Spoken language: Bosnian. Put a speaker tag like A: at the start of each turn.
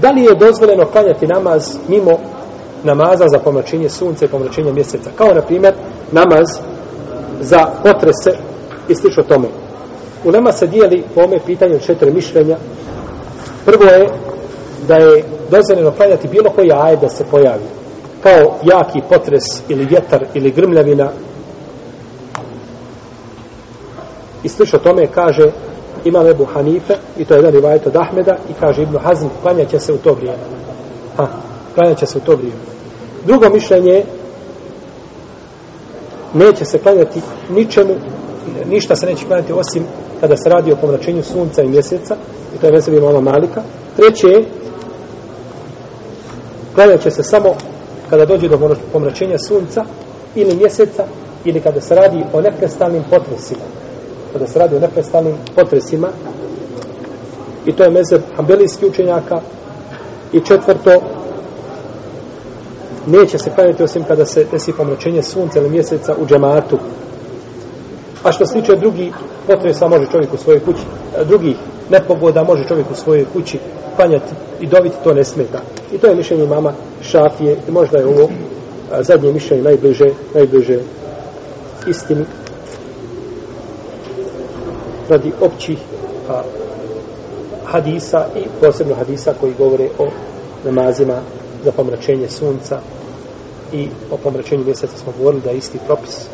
A: Da li je dozvoljeno klanjati namaz mimo namaza za pomračenje sunca i pomračenje mjeseca? Kao, na primjer, namaz za potrese i slično tome. U nama se dijeli po ome pitanju četiri mišljenja. Prvo je da je dozvoljeno klanjati bilo koji ajed da se pojavi. Kao jaki potres ili vjetar ili grmljavina. I slično tome kaže Imam Ebu Hanife, i to je jedan rivajet od Ahmeda, i kaže Ibnu Hazm, klanjat će se u to vrijeme. Ha, klanjat će se u to vrijeme. Drugo mišljenje je, neće se klanjati ničemu, ništa se neće klanjati osim kada se radi o pomračenju sunca i mjeseca, i to je vesebi mama Malika. Treće je, klanjat će se samo kada dođe do pomračenja sunca ili mjeseca, ili kada se radi o neprestalnim potresima kada se radi o neprestalnim potresima. I to je mezeb hambelijski učenjaka. I četvrto neće se klanjati osim kada se desi pomračenje sunca ili mjeseca u džematu. A što se tiče drugi potresa može čovjek u svojoj kući e, drugi nepogoda može čovjek u svojoj kući klanjati i dobiti to ne smeta. I to je mišljenje mama Šafije. I možda je ovo e, zadnje mišljenje najbliže najbliže istini radi općih a, hadisa i posebno hadisa koji govore o namazima za pomračenje sunca i o pomračenju mjeseca smo govorili da je isti propis.